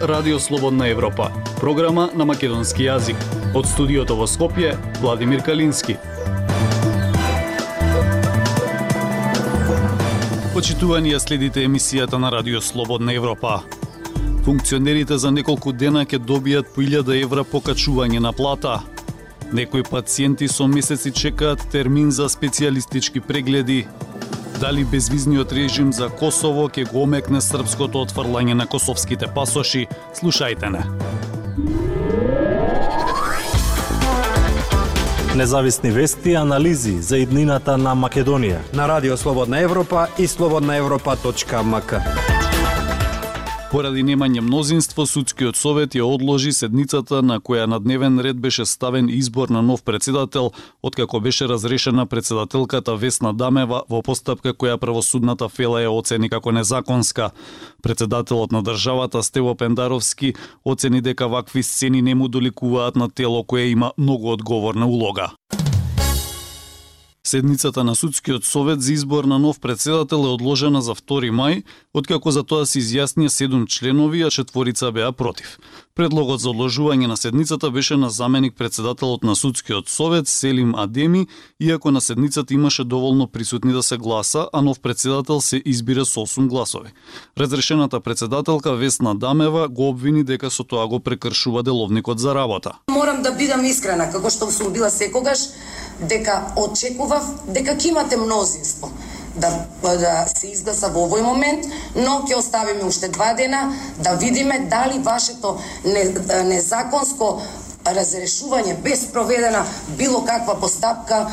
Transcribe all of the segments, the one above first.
Радио Слободна Европа, програма на македонски јазик. Од студиото во Скопје, Владимир Калински. Почитувани ја следите емисијата на Радио Слободна Европа. Функционерите за неколку дена ќе добијат по 1000 евра покачување на плата. Некои пациенти со месеци чекаат термин за специјалистички прегледи, дали безвизниот режим за Косово ќе го омекне српското отфрлање на косовските пасоши, слушајте не. Независни вести и анализи за иднината на Македонија на Радио Слободна Европа и слободнаевропа.мк. Поради немање мнозинство, судскиот совет ја одложи седницата на која на дневен ред беше ставен избор на нов председател, откако беше разрешена председателката Весна Дамева во постапка која правосудната фела ја оцени како незаконска. Председателот на државата Стево Пендаровски оцени дека вакви сцени не му доликуваат на тело кое има многу одговорна улога. Седницата на Судскиот совет за избор на нов председател е одложена за 2 мај, откако за тоа се изјаснија 7 членови, а четворица беа против. Предлогот за одложување на седницата беше на заменик председателот на Судскиот совет Селим Адеми, иако на седницата имаше доволно присутни да се гласа, а нов председател се избира со 8 гласови. Разрешената председателка Весна Дамева го обвини дека со тоа го прекршува деловникот за работа. Морам да бидам искрена, како што сум била секогаш, дека очекував дека ќе имате мнозинство да, да се изгласа во овој момент, но ќе оставиме уште два дена да видиме дали вашето не, незаконско разрешување без проведена било каква постапка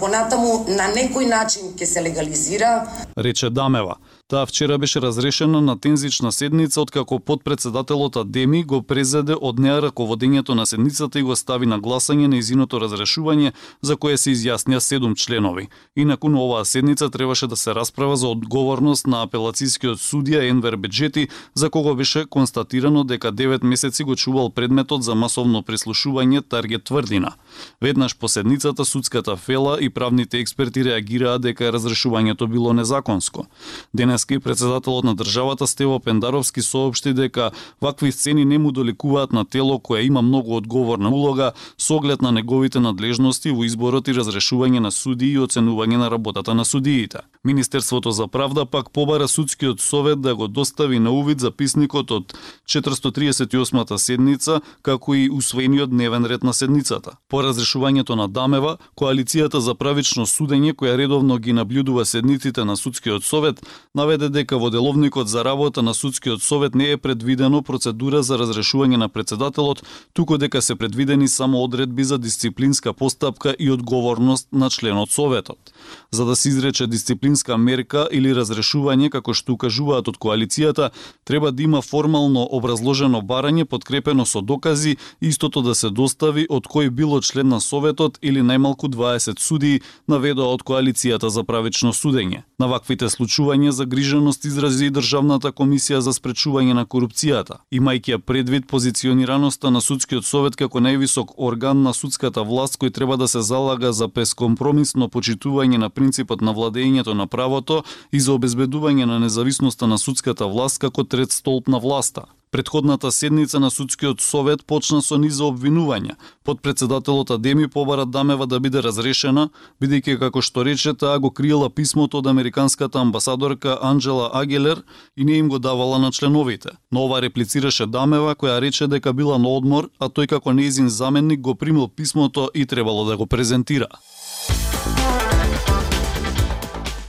понатаму на некој начин ќе се легализира. Рече Дамева. Таа вчера беше разрешена на тензична седница откако подпредседателот Адеми го презеде од неа раководењето на седницата и го стави на гласање на изиното разрешување за кое се изјаснија седум членови. Инаку на оваа седница требаше да се расправа за одговорност на апелацискиот судија Енвер Беджети, за кого беше констатирано дека 9 месеци го чувал предметот за масовно прислушување Таргет тврдина. Веднаш по седницата судската фела и правните експерти реагираа дека разрешувањето било незаконско. Денес денеска председателот на државата Стево Пендаровски соопшти дека вакви сцени не му доликуваат на тело кое има многу одговорна улога со оглед на неговите надлежности во изборот и разрешување на судии и оценување на работата на судиите. Министерството за правда пак побара судскиот совет да го достави на увид записникот од 438-та седница, како и усвоениот дневен ред на седницата. По разрешувањето на Дамева, коалицијата за правично судење која редовно ги наблюдува седниците на судскиот совет, наведе дека во деловникот за работа на судскиот совет не е предвидено процедура за разрешување на председателот, туку дека се предвидени само одредби за дисциплинска постапка и одговорност на членот советот. За да се изрече дисциплинска мерка или разрешување како што укажуваат од коалицијата, треба да има формално образложено барање подкрепено со докази, истото да се достави од кој било член на советот или најмалку 20 судии, наведоа од коалицијата за правично судење. На ваквите случувања загриженост изрази и Државната комисија за спречување на корупцијата, имајќи ја предвид позиционираноста на судскиот совет како највисок орган на судската власт кој треба да се залага за бескомпромисно почитување на принципот на владењето на правото и за обезбедување на независноста на судската власт како трет столб на власта. Предходната седница на судскиот совет почна со низа обвинувања. Подпредседателот Адеми побара Дамева да биде разрешена, бидејќи како што рече таа го криела писмото од американската амбасадорка Анджела Агелер и не им го давала на членовите. Но ова реплицираше Дамева која рече дека била на одмор, а тој како нејзин заменник го примил писмото и требало да го презентира.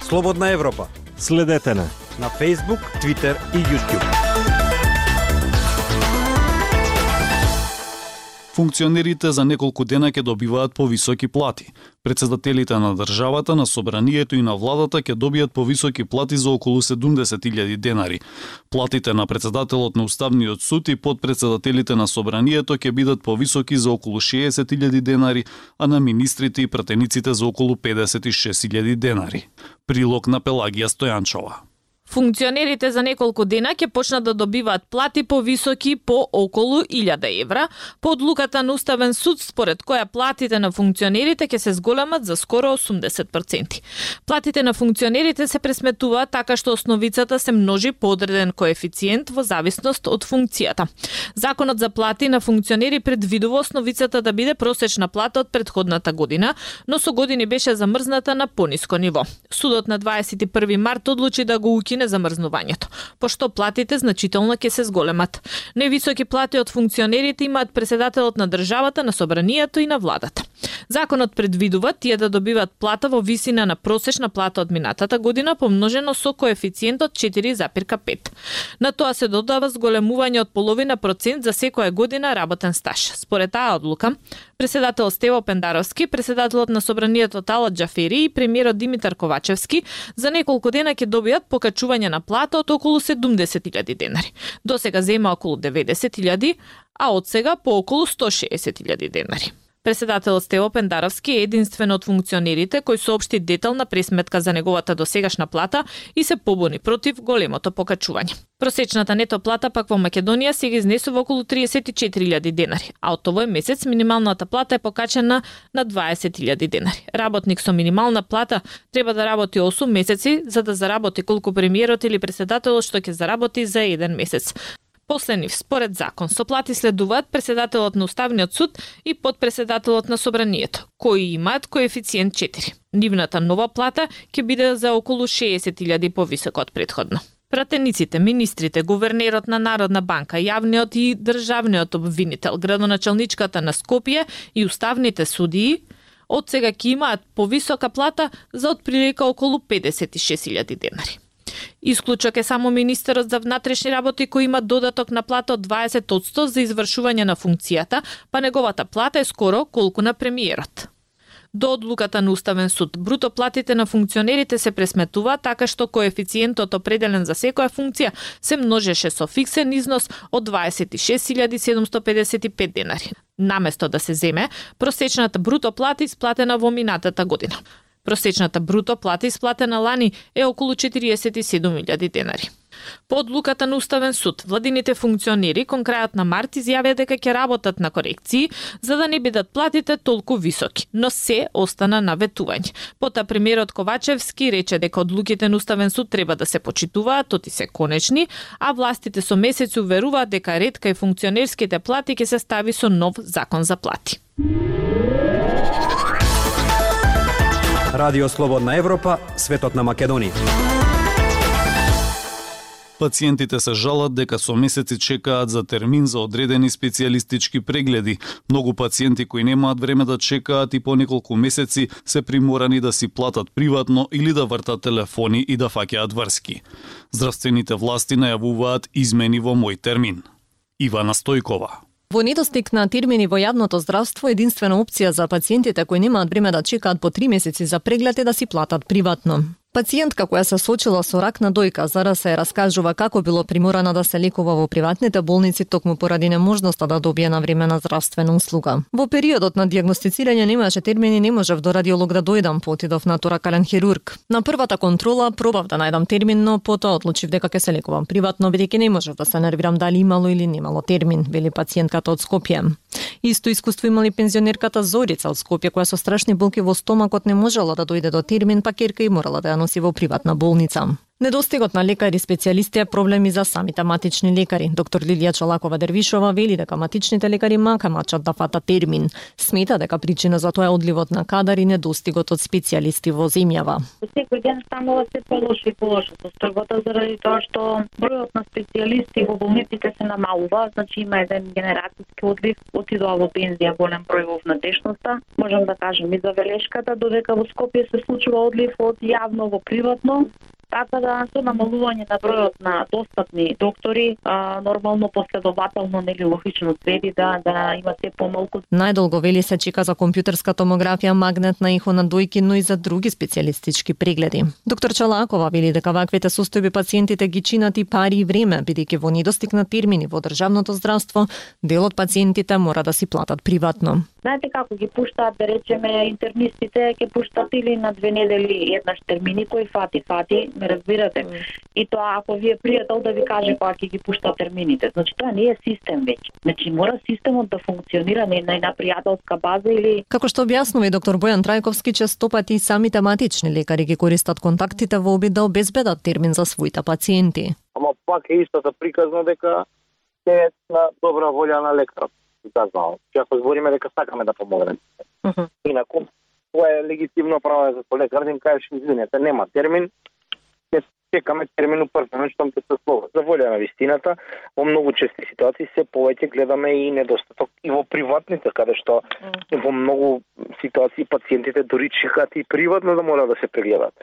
Слободна Европа. Следете на на Facebook, Twitter и YouTube. Функционерите за неколку дена ќе добиваат повисоки плати. Председателите на државата, на собранието и на владата ќе добијат повисоки плати за околу 70.000 денари. Платите на председателот на Уставниот суд и подпредседателите на собранието ќе бидат повисоки за околу 60.000 денари, а на министрите и пратениците за околу 56.000 денари. Прилог на Пелагија Стојанчова. Функционерите за неколку дена ќе почнат да добиваат плати повисоки по околу 1000 евра, по одлуката на Уставен суд според која платите на функционерите ќе се зголемат за скоро 80%. Платите на функционерите се пресметуваат така што основицата се множи по одреден коефициент во зависност од функцијата. Законот за плати на функционери предвидува основицата да биде просечна плата од предходната година, но со години беше замрзната на пониско ниво. Судот на 21 март одлучи да го укине замрзнувањето, пошто платите значително ќе се зголемат. Невисоки плати од функционерите имаат председателот на државата, на собранието и на владата. Законот предвидува тие да добиват плата во висина на просечна плата од минатата година помножено со коефициентот 4,5. На тоа се додава зголемување од половина процент за секоја година работен стаж. Според таа одлука, председател Стево Пендаровски, председателот на собранието Талат Джафери и премиерот Димитар Ковачевски за неколку дена ќе добијат покачување на плата од околу 70.000 денари. До сега зема околу 90.000, а од сега по околу 160.000 денари. Преседателот Стево Пендаровски е единствен од функционерите кој соопшти детална пресметка за неговата досегашна плата и се побуни против големото покачување. Просечната нето плата пак во Македонија сега изнесува околу 34.000 денари, а од овој месец минималната плата е покачена на 20.000 денари. Работник со минимална плата треба да работи 8 месеци за да заработи колку премиерот или преседателот што ќе заработи за еден месец. После нив, според закон, со плати следуваат преседателот на Уставниот суд и подпредседателот на Собранието, кои имаат коефициент 4. Нивната нова плата ќе биде за околу 60.000 повисок од предходно. Пратениците, министрите, гувернерот на Народна банка, јавниот и државниот обвинител, градоначалничката на Скопје и уставните судии од сега ќе имаат повисока плата за отприлика околу 56.000 денари. Исклучок е само министерот за внатрешни работи кој има додаток на плата од 20% за извршување на функцијата, па неговата плата е скоро колку на премиерот. До одлуката на Уставен суд, бруто платите на функционерите се пресметува така што коефициентот определен за секоја функција се множеше со фиксен износ од 26.755 денари. Наместо да се земе просечната бруто плата исплатена во минатата година. Просечната бруто плата исплатена лани е околу 47.000 денари. По одлуката на Уставен суд, владините функционери кон крајот на март изјавија дека ќе работат на корекции за да не бидат платите толку високи, но се остана на ветување. Пота премиерот Ковачевски рече дека одлуките на Уставен суд треба да се почитуваат, тоти се конечни, а властите со месец уверуваат дека редка и функционерските плати ќе се стави со нов закон за плати. Радио Слободна Европа, светот на Македонија. Пациентите се жалат дека со месеци чекаат за термин за одредени специјалистички прегледи. Многу пациенти кои немаат време да чекаат и по неколку месеци се приморани да си платат приватно или да вртат телефони и да фаќаат врски. Здравствените власти најавуваат измени во мој термин. Ивана Стојкова Во недостиг на термини во јавното здравство, единствена опција за пациентите кои немаат време да чекаат по три месеци за преглед е да си платат приватно. Пациентка која се сочила со рак на дојка, зара се раскажува како било приморана да се лекува во приватните болници токму поради неможноста да добие на време на здравствена услуга. Во периодот на диагностицирање немаше термини, не можев до радиолог да дојдам, потидов на торакален хирург. На првата контрола пробав да најдам термин, но потоа одлучив дека ќе се лекувам приватно, бидејќи не можев да се нервирам дали имало или немало термин, вели пациентката од Скопје. Исто искуство имали пензионерката Зорица од Скопје, која со страшни болки во стомакот не можела да дојде до термин, па керка и морала да ја носи во приватна болница. Недостигот на лекари специјалисти е проблем и за самите матични лекари. Доктор Лилија Чолакова Дервишова вели дека матичните лекари мака мачат да фата термин. Смета дека причина за тоа е одливот на кадар и недостигот од специјалисти во земјава. Секој ден станува се полошо и полошо состојбата заради тоа што бројот на специјалисти во болниците се намалува, значи има еден генерацијски одлив, отидоа во пензија голем број во внатрешноста. Можам да кажам и за велешката додека во Скопје се случува одлив од јавно во приватно, Така да со намалување на бројот на достапни доктори, а, нормално последователно нели логично следи да да има се помалку. Најдолго вели се чека за компјутерска томографија, магнетна ихо на дојки, но и за други специјалистички прегледи. Доктор Чалакова вели дека ваквите состојби пациентите ги чинат и пари и време, бидејќи во недостиг на термини во државното здравство, дел од пациентите мора да си платат приватно. Знаете како ги пуштаат, да речеме, интернистите ќе пуштат или на две недели еднаш термини кои фати фати, ме разбирате. И тоа ако ви е пријател да ви каже кога ќе ги пушта термините. Значи тоа не е систем веќе. Значи мора системот да функционира не на една пријателска база или Како што објаснува и доктор Бојан Трајковски, често пати и самите матични лекари ги користат контактите во обид да обезбедат термин за своите пациенти. ама пак е истата приказна дека е на добра волја на лекарот. И казвам, че ако збориме дека сакаме да помогнеме. Инаку, тоа е легитимно право за лекар да им кажеш, извинете, нема термин, ќе чекаме термин упрвено што ќе се слова. За волја на вистината, во многу чести ситуации се повеќе гледаме и недостаток и во приватните, каде што во многу ситуации пациентите дури чекаат и приватно да мора да се прегледат.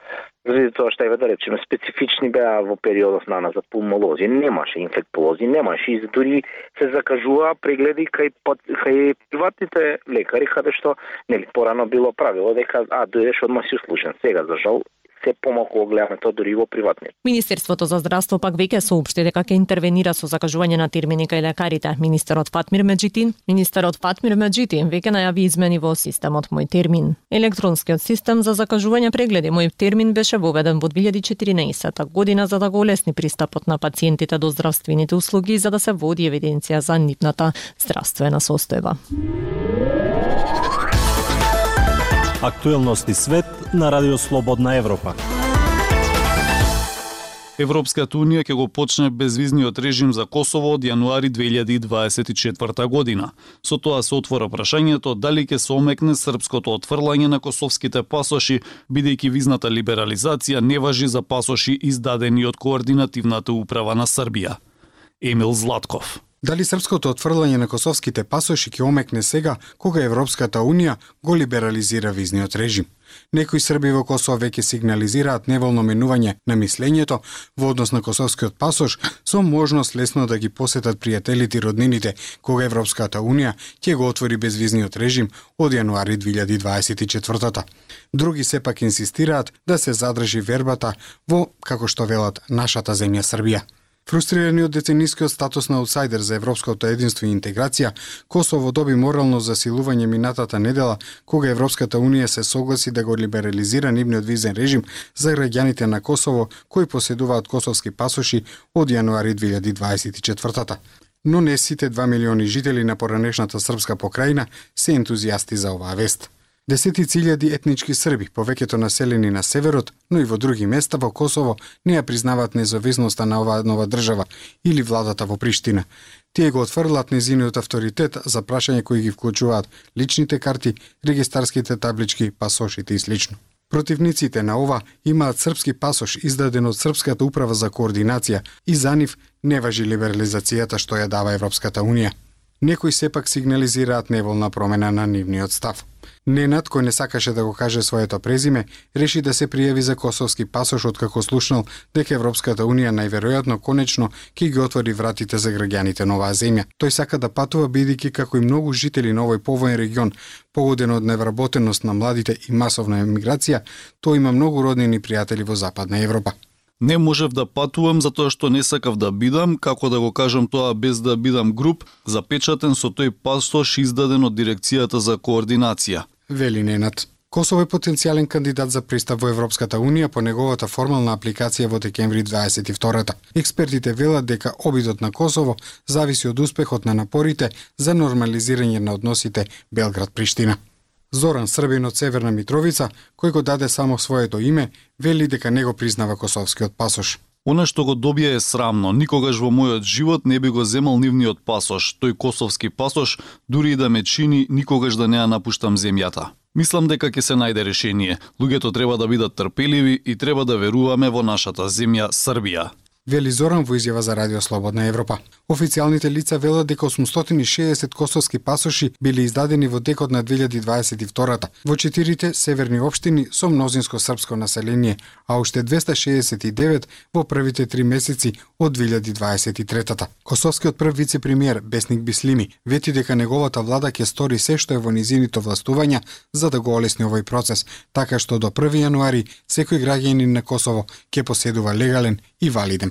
Заради тоа што еве да речеме специфични беа во периодов на назад пулмолози, немаше инфектолози, немаше и дури се закажуваа прегледи кај кај приватните лекари каде што нели порано било правило дека а дојдеш одма си услушен. Сега за жал се помалку го гледаме тоа дури и во приватни. Министерството за здравство пак веќе соопшти дека ќе интервенира со закажување на термини кај лекарите. Министерот Фатмир Меджитин, министерот Фатмир Меджитин веќе најави измени во системот Мој термин. Електронскиот систем за закажување прегледи Мој термин беше воведен во 2014 година за да го олесни пристапот на пациентите до здравствените услуги и за да се води евиденција за нивната здравствена состојба. Актуелности свет на Радио Слободна Европа. Европската Унија ќе го почне безвизниот режим за Косово од јануари 2024 година. Со тоа се отвора прашањето дали ќе се омекне српското отфрлање на косовските пасоши, бидејќи визната либерализација не важи за пасоши издадени од Координативната управа на Србија. Емил Златков. Дали српското отфрлање на косовските пасоши ќе омекне сега, кога Европската Унија го либерализира визниот режим? Некои срби во Косово веќе сигнализираат неволно менување на мислењето во однос на косовскиот пасош со можност лесно да ги посетат пријателите и роднините кога Европската Унија ќе го отвори безвизниот режим од јануари 2024 Други сепак инсистираат да се задржи вербата во, како што велат, нашата земја Србија. Фрустрирани од деценискиот статус на аутсайдер за европското единство и интеграција, Косово доби морално засилување минатата недела, кога Европската Унија се согласи да го либерализира нивниот визен режим за граѓаните на Косово кои поседуваат косовски пасоши од јануари 2024 Но не сите 2 милиони жители на поранешната српска покрајина се ентузијасти за оваа вест. Десетици илјади етнички срби, повеќето населени на северот, но и во други места во Косово, не ја признаваат независноста на оваа нова држава или владата во Приштина. Тие го отфрлат незиниот авторитет за прашање кои ги вклучуваат личните карти, регистарските таблички, пасошите и слично. Противниците на ова имаат српски пасош издаден од Српската управа за координација и за нив не важи либерализацијата што ја дава Европската Унија. Некои сепак сигнализираат неволна промена на нивниот став. Ненад, кој не сакаше да го каже своето презиме, реши да се пријави за косовски пасош откако слушнал дека Европската Унија најверојатно конечно ќе ги отвори вратите за граѓаните на оваа земја. Тој сака да патува бидејќи како и многу жители на овој повоен регион, погоден од невработеност на младите и масовна емиграција, тој има многу роднини пријатели во Западна Европа. Не можев да патувам затоа што не сакав да бидам, како да го кажам тоа без да бидам груп, запечатен со тој пасош издаден од Дирекцијата за координација. Вели Ненат. Косово е потенцијален кандидат за пристап во Европската Унија по неговата формална апликација во декември 22-та. Експертите велат дека обидот на Косово зависи од успехот на напорите за нормализирање на односите Белград-Приштина. Зоран Србин од Северна Митровица, кој го даде само своето име, вели дека не го признава косовскиот пасош. Она што го добија е срамно. Никогаш во мојот живот не би го земал нивниот пасош, тој косовски пасош, дури и да ме чини никогаш да не ја напуштам земјата. Мислам дека ќе се најде решение. Луѓето треба да бидат трпеливи и треба да веруваме во нашата земја Србија вели Зоран во изјава за Радио Слободна Европа. Официјалните лица велат дека 860 косовски пасоши биле издадени во текот на 2022 во четирите северни општини со мнозинско српско население, а уште 269 во првите три месеци од 2023 Косовскиот прв вице-премиер Бесник Бислими вети дека неговата влада ќе стори се што е во низините властувања за да го олесни овој процес, така што до 1 јануари секој граѓанин на Косово ќе поседува легален и валиден